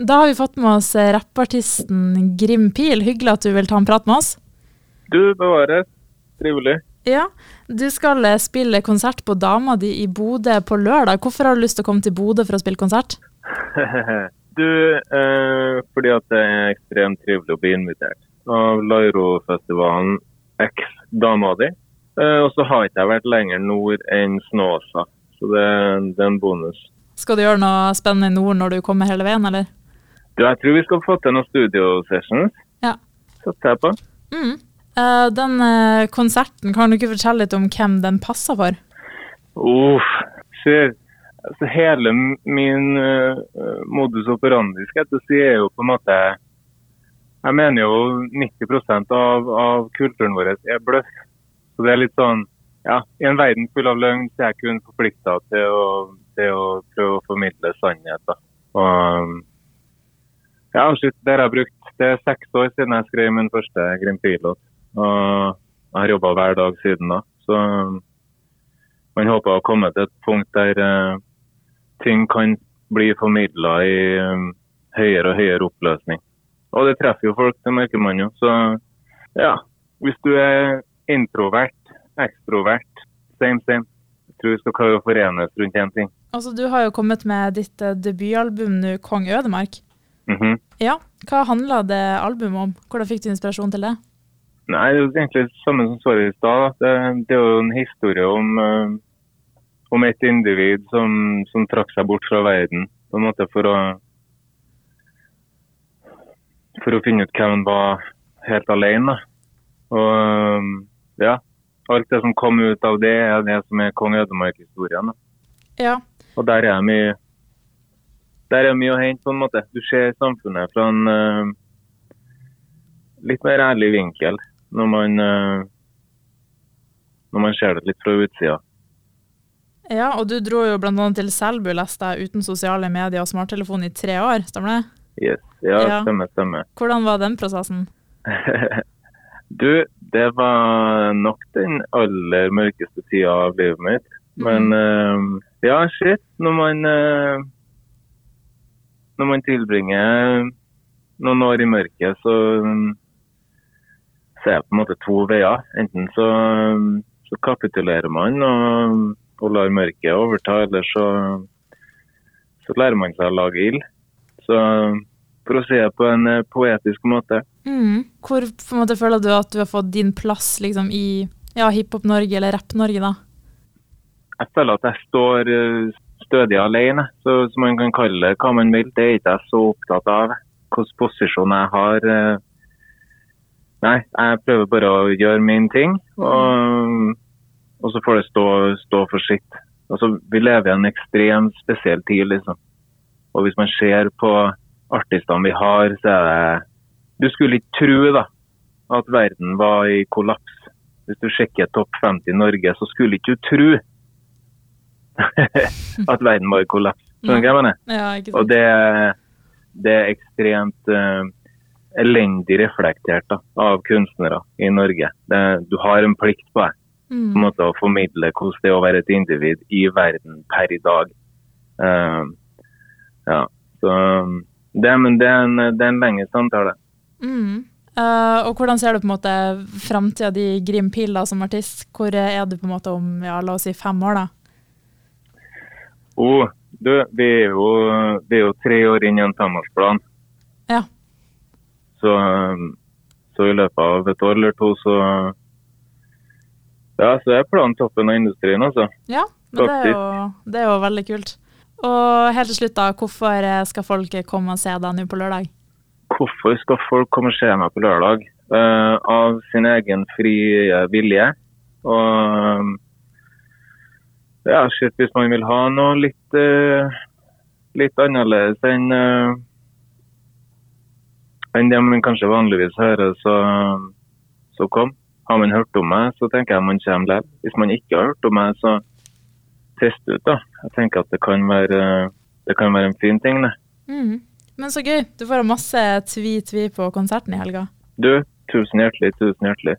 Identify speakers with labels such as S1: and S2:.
S1: Da har vi fått med oss rappartisten Grim Pil. Hyggelig at du vil ta en prat med oss.
S2: Du bevares. Trivelig.
S1: Ja, du skal eh, spille konsert på Dama di i Bodø på lørdag. Hvorfor har du lyst til å komme til Bodø for å spille konsert?
S2: du, eh, fordi at det er ekstremt trivelig å bli invitert av Lairo-festivalen X Dama di. Eh, og så har ikke jeg vært lenger nord enn Snåsa, så det, det, er en bonus.
S1: Skal du gjøre noe spennende i nord når du kommer hele veien, eller?
S2: Du, jeg tror vi skal få til noen studio-sessions.
S1: Ja.
S2: Satser jeg på.
S1: Mm. Uh, den uh, konserten, kan du ikke fortelle litt om hvem den passer for?
S2: Uff, ser, altså hele min uh, modus operandi skal jeg si, er jo på en måte Jeg mener jo 90% av, av kulturen vår er bløff. Så det er litt sånn ja, I en verden full av løgn så er jeg kun forplikta til, til, å prøve å formidle sannhet. Da. Og, ja, shit, det jeg brukt. Det er seks år siden jeg skrev min første Grim Pilot. Og jeg har jobba hver dag siden da. Så man håper å komme til et punkt der uh, ting kan bli formidla i um, høyere og høyere oppløsning. Og det treffer jo folk, det merker man jo. Så ja, hvis du er introvert, ekstrovert, same same. Jeg tror vi skal klare å forenes rundt én ting.
S1: Altså, Du har jo kommet med ditt uh, debutalbum nå, 'Kong Ødemark'.
S2: Mm -hmm.
S1: Ja, Hva handla det albumet om? Hvordan fikk du inspirasjon til det?
S2: Nei, det er egentlig det samme som svaret i stad. Det, det, er jo en historie om, uh, om et individ som, som, trakk seg bort fra verden. på en måte For å, for å finne ut hvem han var helt alene. Og um, ja, alt det som kom ut av det, er det som er kong Ødemark-historien.
S1: Ja.
S2: Og der er mye der er mye å hente, på en måte. Du ser samfunnet fra en uh, litt mer ærlig vinkel når man, uh, når man ser det litt fra utsida.
S1: Ja, og du dro jo bl.a. til Selbu, leste jeg, uten sosiale medier og smarttelefon i tre år, stemmer det?
S2: Yes, ja, ja. stemmer, stemmer.
S1: Hvordan var den prosessen?
S2: du, det var nok den aller mørkeste tida av livet mitt. Men uh, ja, shit. Når man Når man tilbringer noen år i mørket, så ser er på en måte to veier. Enten så, så kapitulerer man og, og, lar mørket overta, eller så, så, lærer man seg å lage ild. Så for å si det på en eh, poetisk måte.
S1: Mm. Hvor på en måte føler du at du har fått din plass liksom, i ja, Hiphop-Norge eller Rapp-Norge, da?
S2: Jeg føler at jeg står eh, stødig alene, så, så man kan kalle det hva man vil. Det er ikke jeg så opptatt av. Hvilken posisjon jeg har eh, Nei, jeg prøver bare å gjøre min ting, og, og så får det stå, stå for sitt. Altså, vi lever i en ekstremt spesiell tid, liksom. Og hvis man ser på artistene vi har, så er det Du skulle ikke tro da, at verden var i kollaps. Hvis du sjekker topp 50 i Norge, så skulle ikke du tro at verden var i kollaps. Skjønner du hva jeg mener?
S1: Ja,
S2: og det, det er ekstremt uh, elendig reflektert da, av kunstnere i Norge. Det, du har en plikt på deg mm. på måte å formidle hvordan det er å være et individ i verden per i dag. Uh, ja, så det, men det er en, det er en lenge samtale.
S1: Mm. Uh, og hvordan ser du på en måte framtida di Grim Pilla som artist? Hvor er du på en måte om ja, la oss si fem år, da?
S2: Oh, du, vi er jo, vi er jo tre år inn i en femårsplan.
S1: Ja.
S2: Så, så, i løpet av et år eller to, så Ja, så er planen toppen av industrien, altså.
S1: Ja, men det er, jo, det er, jo, veldig kult. Og helt til slutt, da. Hvorfor skal folk komme og se deg nå på lørdag?
S2: Hvorfor skal folk komme og se meg på lørdag? Uh, av sin egen frie vilje. Og ja, shit, hvis man vil ha noe litt, uh, litt annerledes enn uh, enn det man kanskje vanligvis hører, så, så kom. Har man hørt om meg, så tenker jeg man kommer likevel. Hvis man ikke har hørt om meg, så test ut, da. Jeg tenker at det kan være, det kan være en fin ting, det.
S1: Mm. Men så gøy. Du får masse tvi-tvi på konserten i helga.
S2: Du, tusen hjertelig, tusen hjertelig.